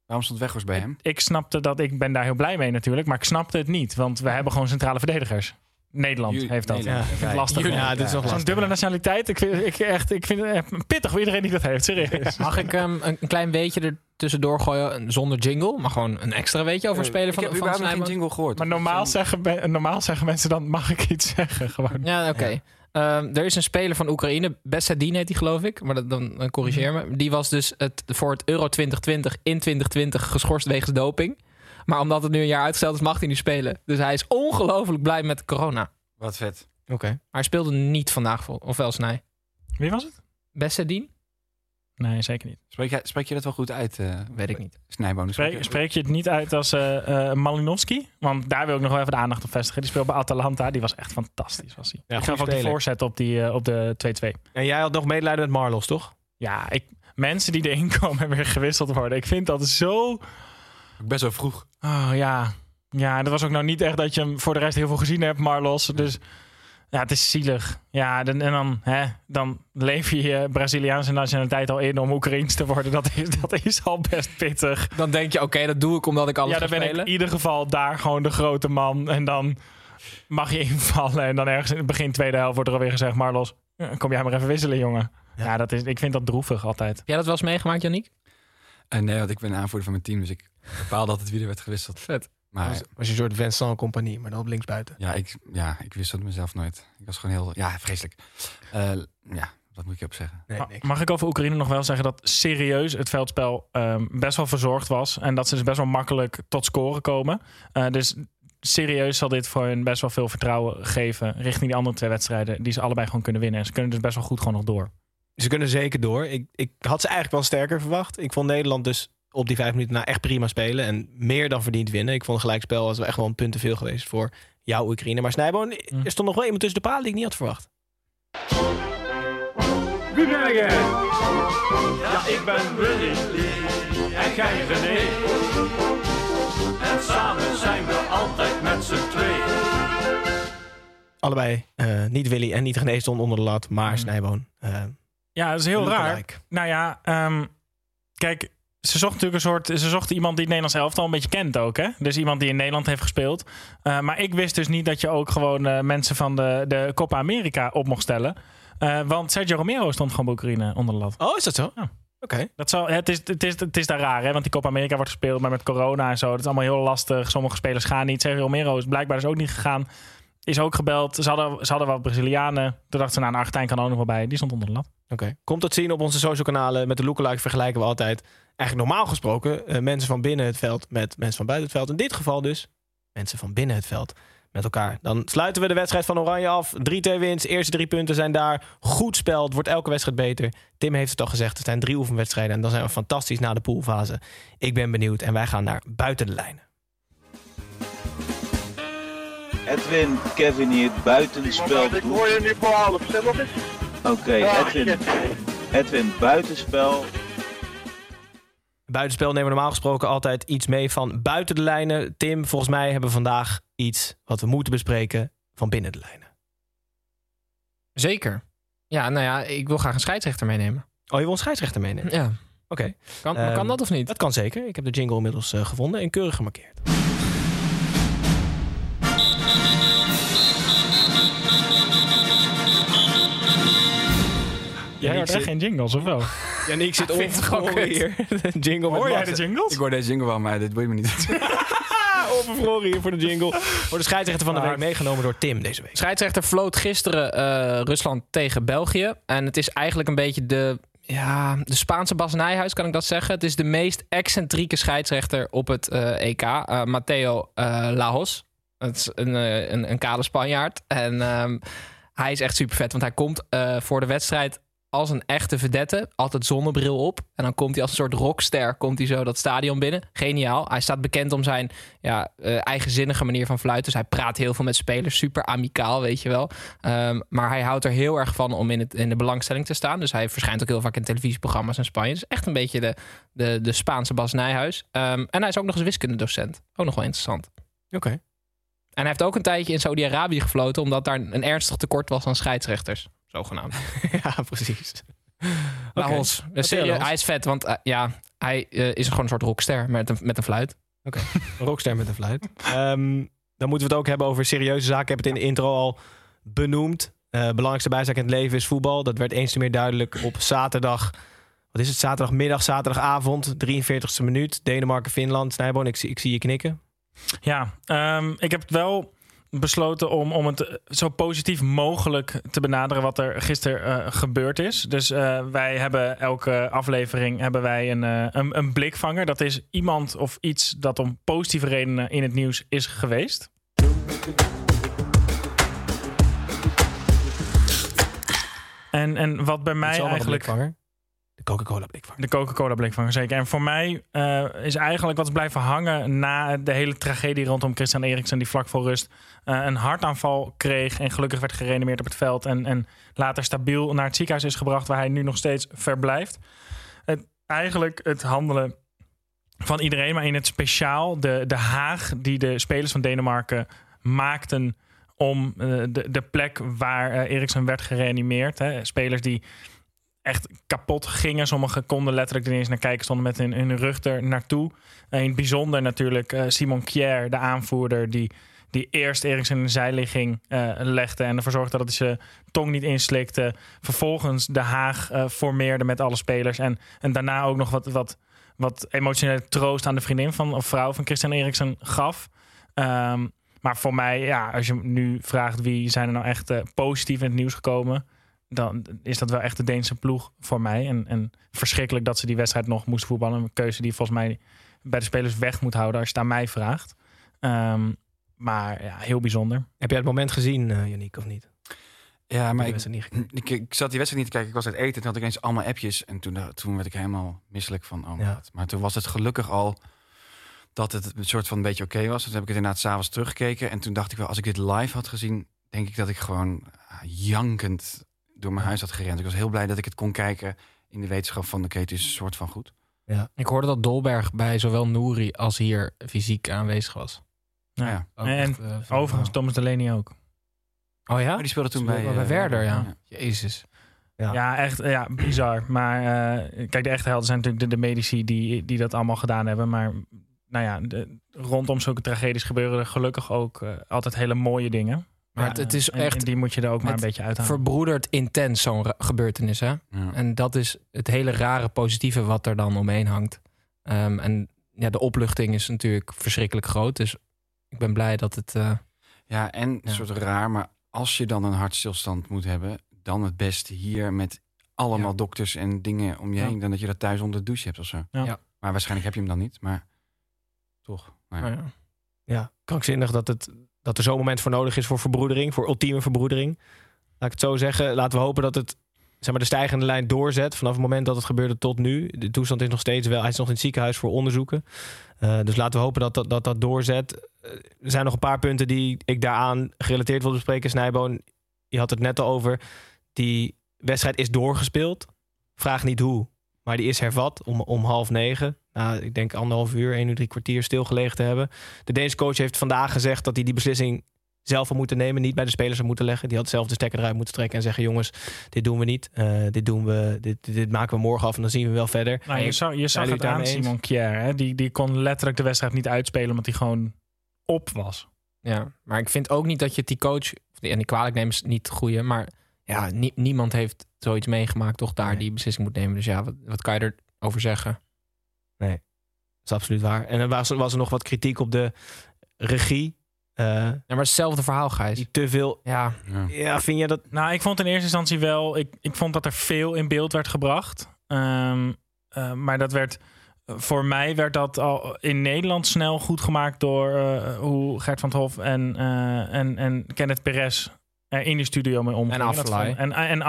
waarom stond Weghorst bij hem? Ik snapte dat, ik ben daar heel blij mee natuurlijk, maar ik snapte het niet. Want we hebben gewoon centrale verdedigers. Nederland heeft dat. Nederland. Ik vind het Ja, lastig. ja, dit is nog Zo'n lastig, dubbele ja. nationaliteit. Ik vind, ik, echt, ik vind het echt pittig voor iedereen die dat heeft. Serieus. Mag ik ehm, een, een klein beetje er tussendoor gooien zonder jingle? Maar gewoon een extra weetje over een speler ik van, heb überhaupt geen Snijboon? jingle gehoord. Maar normaal zeggen, normaal zeggen mensen dan, mag ik iets zeggen? Gewoon. Ja, oké. Ehm, er is een speler van Oekraïne, Bessadin heet die geloof ik, maar dat, dan, dan corrigeer me. Die was dus het, voor het Euro 2020 in 2020 geschorst wegens doping. Maar omdat het nu een jaar uitgesteld is, mag hij nu spelen. Dus hij is ongelooflijk blij met corona. Wat vet. Oké. Maar hij speelde niet vandaag, vol- of wel Snij? Wie was het? Bessadin? Nee, zeker niet. Spreek, spreek je dat wel goed uit, eh Weet ik niet. Snijboon? Spreek, spreek je het niet uit als eh eh, Malinowski? Want daar wil ik nog wel even de aandacht op vestigen. Die speelt bij Atalanta. Die was echt fantastisch. Was hij. Ja, ik gaf ook die voorzet op, die, eh, op de 2-2. En jij had nog medelijden met Marlos, toch? Ja, ik, mensen die erin komen en weer gewisseld worden. Ik vind dat zo... Best wel vroeg. Oh ja. Ja, dat was ook nou niet echt dat je hem voor de rest heel veel gezien hebt, Marlos. Dus ja, het is zielig. Ja, dan, en dan, hè, dan leef je je Braziliaanse nationaliteit al in om Oekraïens te worden. Dat is, dat is al best pittig. Dan denk je, oké, dat doe ik omdat ik alles ja, dan ben ik in ieder geval daar gewoon de grote man. En dan mag je invallen. En dan ergens in het begin tweede helft wordt er alweer gezegd... Marlos, eh, kom jij maar even wisselen, jongen. Ja, dat is, ik vind dat droevig altijd. Heb jij dat wel eens meegemaakt, Janiek? Eh, nee, want ik ben aanvoerder van mijn team, dus ik bepaal dat het wie er werd gewisseld. Vet. Maar Was, was je een soort Vincent Compagnie, maar dan op linksbuiten. ja, ik, ja, ik wisselde mezelf nooit. Ik was gewoon heel... Ja, vreselijk. Eh, ja, wat moet ik op zeggen? Nee, Ma- niks. Mag ik over Oekraïne nog wel zeggen dat serieus het veldspel ehm, best wel verzorgd was. En dat ze dus best wel makkelijk tot scoren komen. Eh, dus serieus zal dit voor hen best wel veel vertrouwen geven richting die andere twee wedstrijden. Die ze allebei gewoon kunnen winnen. En ze kunnen dus best wel goed gewoon nog door. Ze kunnen zeker door. Ik, ik had ze eigenlijk wel sterker verwacht. Ik vond Nederland dus op die vijf minuten na echt prima spelen. En meer dan verdiend winnen. Ik vond een gelijkspel als wel echt wel een punt te veel geweest voor jouw Oekraïne. Maar Snijboon, er stond nog wel iemand tussen de palen die ik niet had verwacht. Wie ben jij? Ja, ik ben Willy. En jij René. En samen zijn we altijd met z'n twee. Allebei eh, niet Willy en niet René stond onder de lat. Maar Snijboon. eh, Ja, dat is heel raar. Nou ja, ehm, kijk, ze zocht natuurlijk een soort. Ze zocht iemand die het Nederlands elftal een beetje kent ook, hè? Dus iemand die in Nederland heeft gespeeld. Eh, maar ik wist dus niet dat je ook gewoon eh, mensen van de, de Copa America op mocht stellen. Eh, want Sergio Romero stond gewoon bij Oekraïne onder de lat. Oh, is dat zo? Ja. Oké. Dat zal, het, is, het, is, het is daar raar, hè? Want die Copa America wordt gespeeld, maar met corona en zo. Dat is allemaal heel lastig. Sommige spelers gaan niet. Sergio Romero is blijkbaar dus ook niet gegaan. is ook gebeld. Ze hadden, ze hadden wel Brazilianen. Toen dachten ze, nou, een Argentijn kan ook nog wel bij. Die stond onder de lat. Oké. Komt dat zien op onze social kanalen. Met de lookalike vergelijken we altijd, eigenlijk normaal gesproken, eh, mensen van binnen het veld met mensen van buiten het veld. In dit geval dus mensen van binnen het veld met elkaar. Dan sluiten we de wedstrijd van Oranje af. 3-2 winst. Eerste drie punten zijn daar. Goed spel. Het wordt elke wedstrijd beter. Tim heeft het al gezegd. Het zijn drie oefenwedstrijden. En dan zijn we fantastisch na de poolfase. Ik ben benieuwd. En wij gaan naar buiten de lijnen. Edwin, Kevin hier, buitenspel. Ik hoor je nu voor half. Zeg nog eens. Oké, Edwin. Edwin, buitenspel. Buitenspel nemen we normaal gesproken altijd iets mee van buiten de lijnen. Tim, volgens mij hebben we vandaag iets wat we moeten bespreken van binnen de lijnen. Zeker. Ja, nou ja, ik wil graag een scheidsrechter meenemen. Oh, je wil een scheidsrechter meenemen? Ja. Oké. Kan, Ehm, kan dat of niet? Dat kan zeker. Ik heb de jingle inmiddels eh, gevonden en keurig gemarkeerd. Hoort zit- echt geen jingles, of wel? Ja, nee, ik zit onvervroren hier. De jingle met Hoor jij de jingles? Ik hoor deze jingle wel, maar dit boeit me niet. Onvervroren hier voor de jingle. Voor de scheidsrechter van de week meegenomen door Tim deze week. Scheidsrechter floot gisteren eh, Rusland tegen België. En het is eigenlijk een beetje de, ja, de Spaanse Bas Nijhuis, kan ik dat zeggen. Het is de meest excentrieke scheidsrechter op het eh, EK. eh, Matteo eh, Lajos. Het is een, een, een kale Spanjaard. En ehm, hij is echt super vet, want hij komt eh, voor de wedstrijd als een echte vedette. Altijd zonnebril op. En dan komt hij als een soort rockster komt hij zo dat stadion binnen. Geniaal. Hij staat bekend om zijn ja, eh, eigenzinnige manier van fluiten. Dus hij praat heel veel met spelers. Super amicaal, weet je wel. Ehm, maar hij houdt er heel erg van om in, het, in de belangstelling te staan. Dus hij verschijnt ook heel vaak in televisieprogramma's in Spanje. Dus echt een beetje de, de, de Spaanse Bas Nijhuis. Ehm, en hij is ook nog eens wiskundedocent. Ook nog wel interessant. Oké. En hij heeft ook een tijdje in Saudi-Arabië gefloten... omdat daar een ernstig tekort was aan scheidsrechters. Zogenaamd. ja, precies. Serieus, Lajos. hij is vet, want eh, ja, hij eh, is gewoon een soort rockster met een, met een fluit. Oké, rockster met een fluit. Ehm, dan moeten we het ook hebben over serieuze zaken. Ik heb het in de intro al benoemd. Eh belangrijkste bijzaak in het leven is voetbal. Dat werd eens te meer duidelijk op zaterdag. Wat is het? Zaterdagmiddag, zaterdagavond, 43ste minuut. Denemarken-Finland. Snijboon, ik, zie- ik zie je knikken. Ja, ehm, ik heb het wel besloten om, om het zo positief mogelijk te benaderen wat er gisteren eh, gebeurd is. Dus eh, wij hebben elke aflevering hebben wij een, eh, een, een blikvanger. Dat is iemand of iets dat om positieve redenen in het nieuws is geweest. En, en wat bij mij eigenlijk... De Coca-Cola De Coca-Cola blikvanger, zeker. En voor mij eh, is eigenlijk wat is blijven hangen na de hele tragedie rondom Christian Eriksen, die vlak voor rust eh, een hartaanval kreeg en gelukkig werd gereanimeerd op het veld en, en later stabiel naar het ziekenhuis is gebracht, waar hij nu nog steeds verblijft. Het, eigenlijk het handelen van iedereen, maar in het speciaal de, de haag die de spelers van Denemarken maakten om eh, de, de plek waar Eriksen werd gereanimeerd. Spelers die echt kapot gingen. Sommigen konden letterlijk er naar kijken, stonden met hun, hun rug er naartoe. Eh, in het bijzonder natuurlijk eh, Simon Kjær, de aanvoerder, die, die eerst Eriksen in de zijligging eh, legde en ervoor zorgde dat hij zijn tong niet inslikte. Vervolgens de Haag eh, formeerde met alle spelers en, en daarna ook nog wat, wat, wat emotionele troost aan de vriendin van, of vrouw van Christian Eriksen gaf. Ehm, maar voor mij, ja, als je nu vraagt wie zijn er nou echt positief in het nieuws gekomen, dan is dat wel echt de Deense ploeg voor mij. En, en verschrikkelijk dat ze die wedstrijd nog moesten voetballen. Een keuze die volgens mij bij de spelers weg moet houden als je het aan mij vraagt. Ehm, maar ja, heel bijzonder. Heb jij het moment gezien, eh Yannick, of niet? Ja, maar ik, niet ik, ik zat die wedstrijd niet te kijken. Ik was uit eten. Toen had ik ineens allemaal appjes. En toen, toen werd ik helemaal misselijk van, oh my Ja. God. Maar toen was het gelukkig al dat het een soort van een beetje oké was. Dus toen heb ik het inderdaad s'avonds teruggekeken. En toen dacht ik wel, als ik dit live had gezien... denk ik dat ik gewoon ah, jankend door mijn huis had gerend. Ik was heel blij dat ik het kon kijken in de wetenschap van... oké, het is een soort van goed. Ik hoorde dat Dolberg bij zowel Nouri als hier fysiek aanwezig was. Ja. Ja. En echt, eh, Overigens Thomas Delaney ook. Oh ja? Maar die speelde toen Speelde bij, bij eh, Werder, ja. Jezus. Ja. Ja, echt ja, bizar. Maar eh, kijk, de echte helden zijn natuurlijk de, de medici die, die dat allemaal gedaan hebben. Maar nou ja, de, rondom zulke tragedies gebeuren er gelukkig ook altijd hele mooie dingen. Maar Ja, het, het is en- echt en die moet je er ook maar een beetje uithalen. verbroederd intens, zo'n gebeurtenis. Hè? Ja. En dat is het hele rare positieve wat er dan omheen hangt. Ehm, en ja, de opluchting is natuurlijk verschrikkelijk groot. Dus ik ben blij dat het... eh, Ja, Ja, en een soort raar, maar als je dan een hartstilstand moet hebben, dan het beste hier met allemaal dokters en dingen om je Ja. heen, dan dat je dat thuis onder de douche hebt of zo. Ja. Ja. Maar waarschijnlijk heb je hem dan niet, maar toch. Nou ja. Nou ja. Ja, krankzinnig dat, het, dat er zo'n moment voor nodig is voor verbroedering, voor ultieme verbroedering. Laat ik het zo zeggen. Laten we hopen dat het zeg maar, de stijgende lijn doorzet vanaf het moment dat het gebeurde tot nu. De toestand is nog steeds wel, hij is nog in het ziekenhuis voor onderzoeken. Eh, dus laten we hopen dat dat, dat, dat doorzet. Eh, er zijn nog een paar punten die ik daaraan gerelateerd wil bespreken. Snijboon, je had het net al over. Die wedstrijd is doorgespeeld. Vraag niet hoe, maar die is hervat om, om half negen. Nou, ik denk anderhalf uur, één uur, drie kwartier stilgelegen te hebben. De Deense coach heeft vandaag gezegd dat hij die beslissing zelf had moeten nemen. Niet bij de spelers had moeten leggen. Die had zelf de stekker eruit moeten trekken en zeggen... jongens, dit doen we niet. Eh, dit, doen we, dit, dit, maken we morgen af en dan zien we wel verder. Nou, je, zag, je zag het aan? Simon Kjær. Hè? Die, die kon letterlijk de wedstrijd niet uitspelen omdat hij gewoon op was. Ja, maar ik vind ook niet dat je die coach, en die kwalijk nemen is niet het goede, maar ja, nie- niemand heeft zoiets meegemaakt, toch daar die beslissing moet nemen. Dus ja, wat, wat kan je erover zeggen? Dat is absoluut waar. En er was, was er nog wat kritiek op de regie. Eh, Ja, maar hetzelfde verhaal, Gijs. die te veel... Ja, Ja. Ja, vind je dat... Nou, ik vond in eerste instantie wel... Ik, ik vond dat er veel in beeld werd gebracht. Ehm, eh, maar dat werd... Voor mij werd dat al in Nederland snel goed gemaakt... door eh, hoe Gert van het Hof en, eh, en, en Kenneth Perez er in de studio mee omgingen. En vond- En, en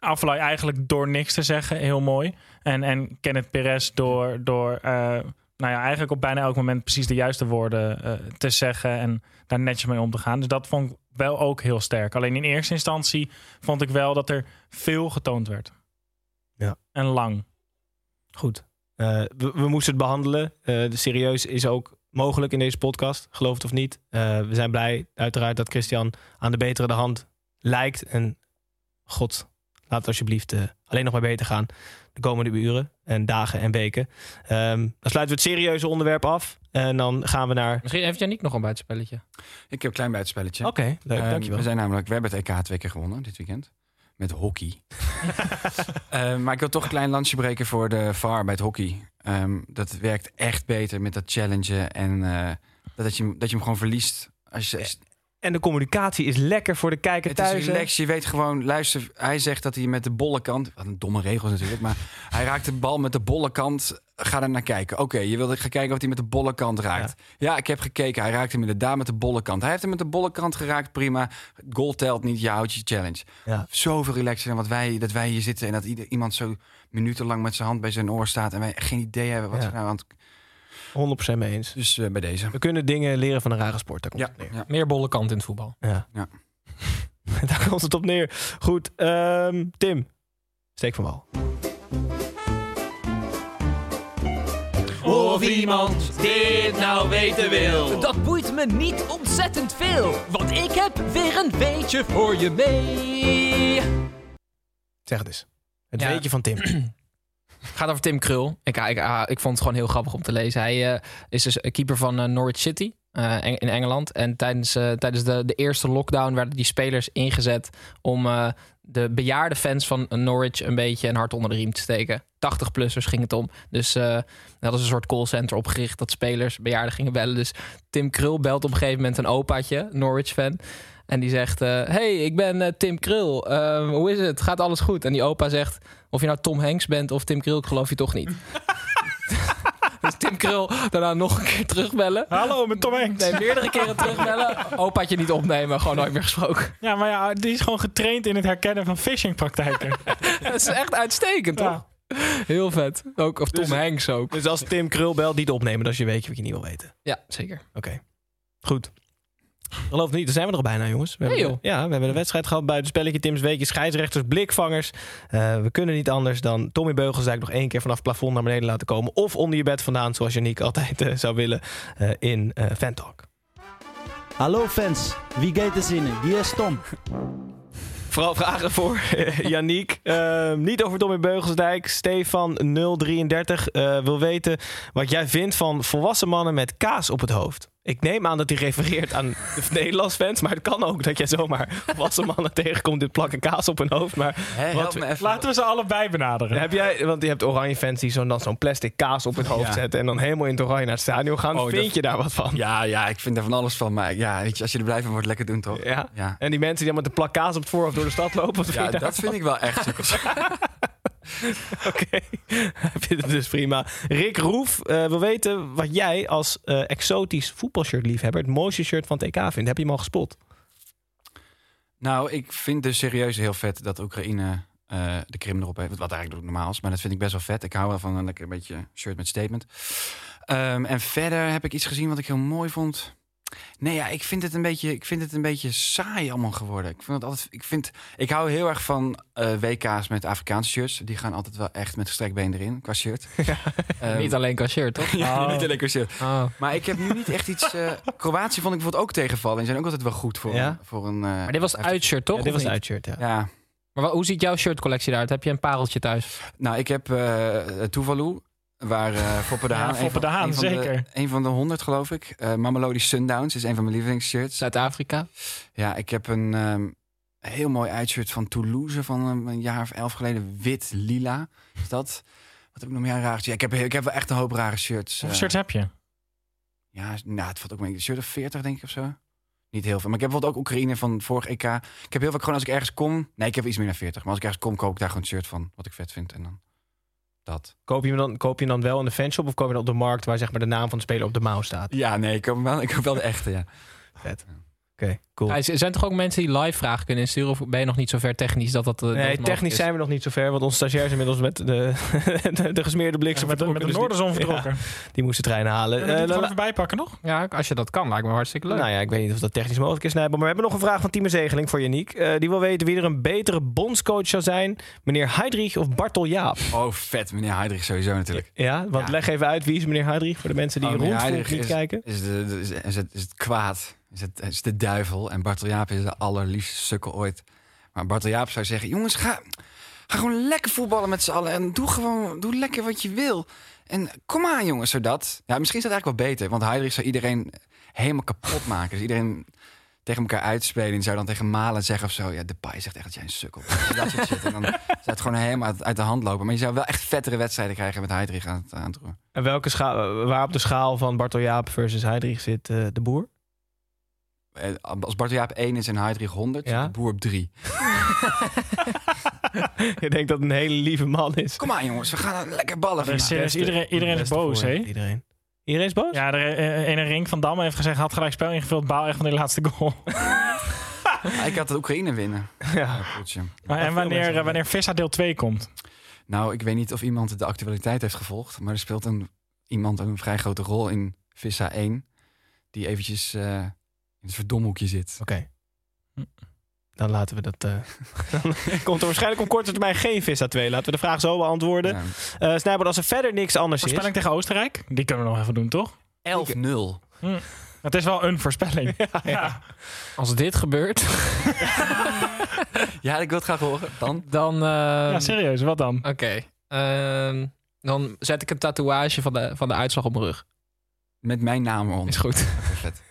Afellay eigenlijk door niks te zeggen, heel mooi. En, en Kenneth Perez door, door eh, nou ja, eigenlijk op bijna elk moment precies de juiste woorden eh, te zeggen en daar netjes mee om te gaan. Dus dat vond ik wel ook heel sterk. Alleen in eerste instantie vond ik wel dat er veel getoond werd. Ja. En lang. Goed. Eh, we, we moesten het behandelen. Eh, de serieus is ook mogelijk in deze podcast, geloof het of niet. We zijn blij, uiteraard, dat Christian aan de betere de hand lijkt. En god, laat het alsjeblieft eh, alleen nog maar beter gaan de komende uren en dagen en weken. Ehm, dan sluiten we het serieuze onderwerp af. En dan gaan we naar... misschien heeft Janiek nog een buitenspelletje. Ik heb een klein buitenspelletje. Oké, leuk, Ehm, dankjewel. We zijn namelijk, we hebben het EK twee keer gewonnen dit weekend. Met hockey. Ehm, maar ik wil toch een klein lansje breken voor de VAR bij het hockey. Ehm, dat werkt echt beter met dat challengen en eh, dat, je, dat je hem gewoon verliest. Als je, als- En de communicatie is lekker voor de kijker het thuis. is hè? relaxed. Je weet gewoon, luister, hij zegt dat hij met de bolle kant... Wat een domme regels natuurlijk, maar hij raakt de bal met de bolle kant. Ga er naar kijken. Oké, je wilde gaan kijken of hij met de bolle kant raakt. Ja. ik heb gekeken. Hij raakt hem inderdaad met de bolle kant. Hij heeft hem met de bolle kant geraakt, prima. Goal telt niet, je houdt je challenge. Ja. Zoveel relaxer dan wat wij, dat wij hier zitten... en dat ieder, iemand zo minutenlang met zijn hand bij zijn oor staat... en wij geen idee hebben wat Ja. er nou aan het... 100% mee eens. Dus eh, bij deze. We kunnen dingen leren van een rare sport. Daar komt Ja, het neer. ja. Meer bolle kant in het voetbal. Ja. Ja. Daar komt het op neer. Goed, ehm, Tim. Steek van wal. Of iemand dit nou weten wil. Dat boeit me niet ontzettend veel, want ik heb weer een weetje voor je mee. Zeg het eens. Het Ja. weetje van Tim. Gaat over Tim Krul. Ik, ah, ik vond het gewoon heel grappig om te lezen. Hij eh, is dus keeper van eh, Norwich City eh, in Engeland. En tijdens, tijdens de, de eerste lockdown werden die spelers ingezet om de bejaarde fans van Norwich een beetje een hart onder de riem te steken. 80-plussers ging het om. Dus dat ze een soort callcenter opgericht dat spelers, bejaarden gingen bellen. Dus Tim Krul belt op een gegeven moment een opaatje, Norwich-fan. En die zegt: eh, Hey, ik ben eh, Tim Krul. Eh, hoe is het? Gaat alles goed? En die opa zegt: Of je nou Tom Hanks bent of Tim Krul, ik geloof je toch niet. dus Tim Krul daarna nog een keer terugbellen. Hallo, met Tom Hanks. Nee, meerdere keren terugbellen. Opaatje niet opnemen, gewoon nooit meer gesproken. Ja, maar ja, die is gewoon getraind in het herkennen van phishingpraktijken. Dat is echt uitstekend, toch? Heel vet. Ook, of Tom Dus- Hanks ook. Dus als Tim Krul belt, niet opnemen. Dat is je weetje wat je niet wil weten. Ja, zeker. Oké. Goed. Geloof het niet, dan zijn we er bijna, jongens. We Nee, hebben, joh. Ja, we hebben een wedstrijd gehad bij het spelletje Tim's Weekje. Scheidsrechters, blikvangers. Eh, we kunnen niet anders dan Tommy Beugelsdijk nog één keer vanaf het plafond naar beneden laten komen. Of onder je bed vandaan, zoals Janiek altijd eh, zou willen, eh, in eh Fantalk. Hallo fans, wie gaat er zinnen? Wie is Tom? Vooral vragen voor Janiek. Eh, niet over Tommy Beugelsdijk. Stefan 033 eh, wil weten wat jij vindt van volwassen mannen met kaas op het hoofd. Ik neem aan dat hij refereert aan de Nederlands fans. Maar het kan ook dat jij zomaar volwassen mannen tegenkomt... dit plakken kaas op hun hoofd. Maar wat, Laten we ze allebei benaderen. heb jij, want je hebt oranje fans die zo, dan zo'n plastic kaas op hun hoofd Ja. zetten... en dan helemaal in het oranje naar het stadion gaan. Oh, Vind dat- je daar wat van? Ja, ja, ik vind er van alles van. Maar ja, weet je, als je er blij van wordt, lekker doen toch? Ja? Ja. En die mensen die dan met een plak kaas op het voorhoofd door de stad lopen... wat vind Ja, je dat vind ik wel echt sukkels. Oké, heb je het dus prima. Rick Roef eh, wil weten wat jij als eh, exotisch voetbalshirtliefhebber... het mooiste shirt van EK vindt. Heb je hem al gespot? Nou, ik vind dus serieus heel vet dat Oekraïne eh, de Krim erop heeft. Wat eigenlijk normaal is, maar dat vind ik best wel vet. Ik hou wel van een lekker beetje shirt met statement. Ehm, en verder heb ik iets gezien wat ik heel mooi vond. Nee, ja, ik vind het een beetje, ik vind het een beetje saai allemaal geworden. Ik vind het altijd, ik vind, ik hou heel erg van eh, WK's met Afrikaanse shirts. Die gaan altijd wel echt met gestrekt been erin qua shirt. Ehm, Niet alleen qua shirt, toch? ja, Oh. niet alleen qua shirt. Oh. Maar ik heb nu niet echt iets. eh, Kroatië vond ik bijvoorbeeld ook tegenvallen. En die zijn ook altijd wel goed voor, Ja? een, voor een. eh, Maar dit was uitshirt, toch? Ja, dit was niet? uitshirt, ja. ja, Maar hoe ziet jouw shirtcollectie eruit? Heb je een pareltje thuis? Nou, ik heb eh Tuvalu, waar eh Foppe de Ja, Haan... Foppe een van- de Haan, een van zeker. een van de honderd, geloof ik. Eh Mamelodi Sundowns is een van mijn lievelingshirts. Zuid-Afrika? Ja, ik heb een ehm, heel mooi uitshirt van Toulouse van een, een jaar of elf geleden. Wit-lila is dat. Wat heb ik nog meer raar? Ja, ik, heb, ik heb wel echt een hoop rare shirts. Hoeveel eh. shirts heb je? Ja, nou, het valt ook mee. Een shirt of 40, denk ik, of zo. Niet heel veel. Maar ik heb bijvoorbeeld ook Oekraïne van vorig EK. Ik heb heel vaak gewoon als ik ergens kom... Nee, ik heb iets meer dan 40. Maar als ik ergens kom, koop ik daar gewoon een shirt van. Wat ik vet vind. En dan dat. Koop je, hem dan, koop je hem dan wel in de fanshop of koop je dan op de markt... waar zeg maar de naam van de speler op de mouw staat? Ja, nee, ik koop wel, ik koop wel de echte, ja. Vet. Oké, cool. Ja, er zijn toch ook mensen die live vragen kunnen insturen? Of ben je nog niet zo ver technisch dat dat... eh, dat Nee, technisch is? zijn we nog niet zo ver, want onze stagiair is inmiddels met de, de, de gesmeerde bliksem met, de, met vertrokken, de dus die- noorderzon vertrokken. ja, die moest de trein halen. Kunnen we die gewoon nou, even bijpakken nog? Ja, als je dat kan, lijkt me hartstikke leuk. nou ja, ik weet niet of dat technisch mogelijk is, Nijboom. Maar we hebben nog een vraag van Timo Zegeling voor Janiek. Eh, die wil weten wie er een betere bondscoach zou zijn. Meneer Heidrich of Bartel Jaap? Oh, vet. Meneer Heidrich sowieso natuurlijk. Ja, want Ja. leg even uit wie is meneer Heidrich voor de mensen die Oh, rondvoer Heidrich niet is, kijken. Is, de, de- is, is het, is het kwaad. Is het is de duivel. En Bartel Jaap is de allerliefste sukkel ooit. Maar Bartel Jaap zou zeggen... Jongens, ga, ga gewoon lekker voetballen met z'n allen. En doe gewoon doe lekker wat je wil. En kom aan, jongens, zodat... Ja, misschien is dat eigenlijk wel beter. Want Heidrich zou iedereen helemaal kapot maken. Dus iedereen tegen elkaar uitspelen. En zou dan tegen Malen zeggen of zo... Ja, de Pai zegt echt dat jij een sukkel bent. Dat soort shit. En dan zou het gewoon helemaal uit, uit de hand lopen. Maar je zou wel echt vettere wedstrijden krijgen met Heidrich aan het, aan het roer. En welke schaal, waar op de schaal van Bartel Jaap versus Heidrich zit eh, de boer? Eh, Als Bart Jaap 1 is en Heidrich 100, Ja? de boer op 3. Je denkt dat het een hele lieve man is. Kom aan jongens, we gaan lekker ballen. Er is iedereen, iedereen is boos, hè? Iedereen. Iedereen is boos? Ja, er, eh, ene Ring van Dam heeft gezegd, had gelijk spel ingevuld, baal echt van die laatste goal. Ja, ik had de Oekraïne winnen. Ja. Maar en wanneer, eh, wanneer Vissa deel 2 komt? Nou, ik weet niet of iemand de actualiteit heeft gevolgd, maar er speelt een, iemand een vrij grote rol in Vissa 1, die eventjes eh, in het verdomhoekje zit. Oké. Dan laten we dat... eh, dan komt er waarschijnlijk op korte termijn geen Vissa 2. Laten we de vraag zo beantwoorden. Ja. Eh Snijboord, als er verder niks anders is... Voorspelling tegen Oostenrijk? Die kunnen we nog even doen, toch? 11-0. Het is wel een voorspelling. ja. Als dit gebeurt, Ja, ik wil het graag horen. Dan? dan... eh, Ja, serieus, wat dan? Oké. Ehm, dan zet ik een tatoeage van de, van de uitslag op mijn rug. Met mijn naam eronder. Is goed. Vet.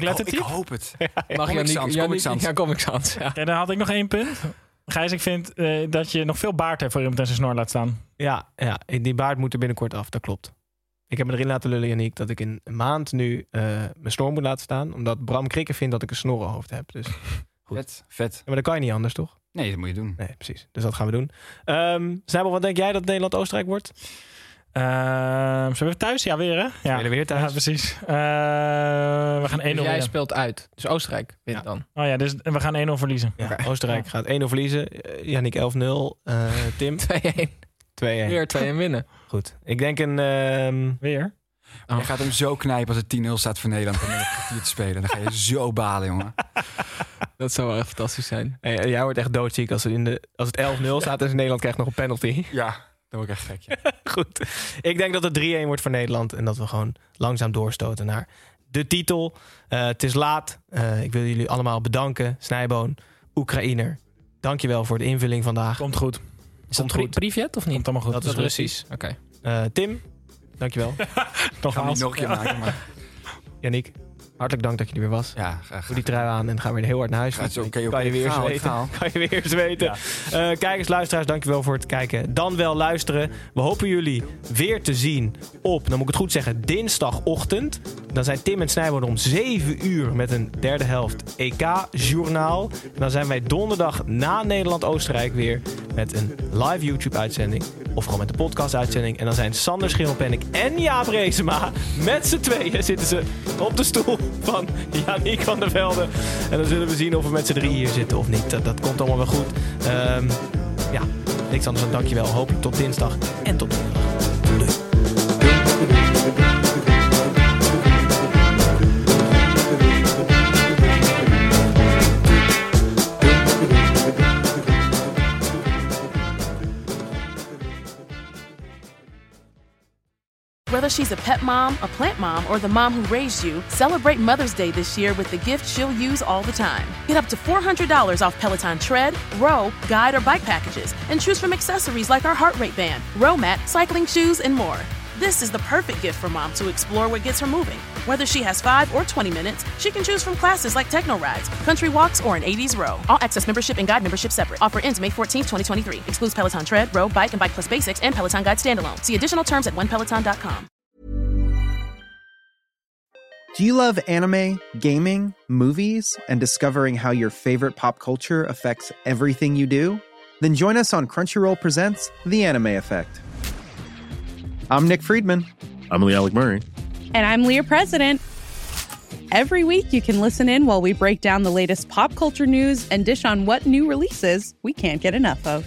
Welk Ik hoop het. Mag Comic je Sans. Comic Sans. Ja, Comic Sans. Ja. Ja, dan had ik nog één punt. Gijs, ik vind eh, dat je nog veel baard hebt voor iemand en zijn snor laat staan. Ja, ja, die baard moet er binnenkort af. Dat klopt. Ik heb me erin laten lullen, Janiek, dat ik in een maand nu eh, mijn snor moet laten staan. Omdat Bram Krikke vindt dat ik een snorrenhoofd heb. Dus, Goed. Vet, vet. Ja, maar dat kan je niet anders, toch? Nee, dat moet je doen. Nee, precies. Dus dat gaan we doen. Um, Snijbel, wat denk jij dat Nederland-Oostenrijk wordt? Ehm zijn we thuis? Ja, weer hè? Ja, Spelen weer thuis. Ja, precies. Eh, we gaan 1-0 Dus jij winnen. speelt uit. Dus Oostenrijk wint Ja. dan. Oh ja, dus we gaan 1-0 verliezen. Ja, Oostenrijk gaat 1-0 verliezen. Uh, Yannick 11-0. Uh, Tim 2-1. 2-1. Weer 2-1 winnen. Goed. Ik denk een... ehm, Weer? Je gaat hem zo knijpen als het 10-0 staat voor Nederland om een kwartier te spelen. Dan ga je zo balen, jongen. Dat zou wel echt fantastisch zijn. Hey, jij wordt echt doodziek als het, in de, als het 11-0 staat en Nederland krijgt nog een penalty. Ja, dat word ik echt gek. Ja. Goed. Ik denk dat het 3-1 wordt voor Nederland. En dat we gewoon langzaam doorstoten naar de titel. Uh, het is laat. Uh, ik wil jullie allemaal bedanken. Snijboon, Oekraïner. Dankjewel voor de invulling vandaag. Komt goed. Is dat pri Privet of niet? Komt allemaal goed. Dat is Russisch. Oké. Okay. Uh, Tim, dankjewel. Nog Ga hem niet nog een keer maken, maar... Yannick, hartelijk dank dat je er weer was. Ja, graag. Doe die trui aan en gaan we weer heel hard naar huis. Gaat zo, kan je weer eens ga weten. ga. Kan je weer eens weten. Eh, kijkers, luisteraars, dankjewel voor het kijken. Dan wel luisteren. We hopen jullie weer te zien op, dan moet ik het goed zeggen, dinsdagochtend. Dan zijn Tim en Snijboord om 7 uur met een derde helft EK-journaal. En dan zijn wij donderdag na Nederland-Oostenrijk weer met een live YouTube-uitzending. Of gewoon met de podcast-uitzending. En dan zijn Sander Schimmelpennik en Jaap Reesema met z'n tweeën zitten ze op de stoel van Janiek van der Velde. En dan zullen we zien of we met z'n drieën hier zitten of niet. Dat, dat komt allemaal wel goed. Ehm, ja, niks anders dan dankjewel. Hopelijk tot dinsdag en tot donderdag. Whether she's a pet mom, a plant mom, or the mom who raised you, celebrate Mother's Day this year with the gift she'll use all the time. Get up to $400 off Peloton tread, row, guide, or bike packages, and choose from accessories like our heart rate band, row mat, cycling shoes, and more. This is the perfect gift for mom to explore what gets her moving. Whether she has 5 or 20 minutes, she can choose from classes like techno rides, country walks, or an 80s row. All access membership and guide membership separate. Offer ends May 14, 2023. Excludes Peloton tread, row, bike, and bike plus basics and Peloton guide standalone. See additional terms at onepeloton.com. Do you love anime, gaming, movies, and discovering how your favorite pop culture affects everything you do? Then join us on Crunchyroll Presents The Anime Effect. I'm Nick Friedman. I'm Lee Alec Murray. And I'm Leah President. Every week, you can listen in while we break down the latest pop culture news and dish on what new releases we can't get enough of.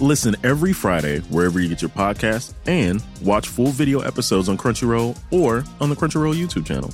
Listen every Friday wherever you get your podcasts and watch full video episodes on Crunchyroll or on the Crunchyroll YouTube channel.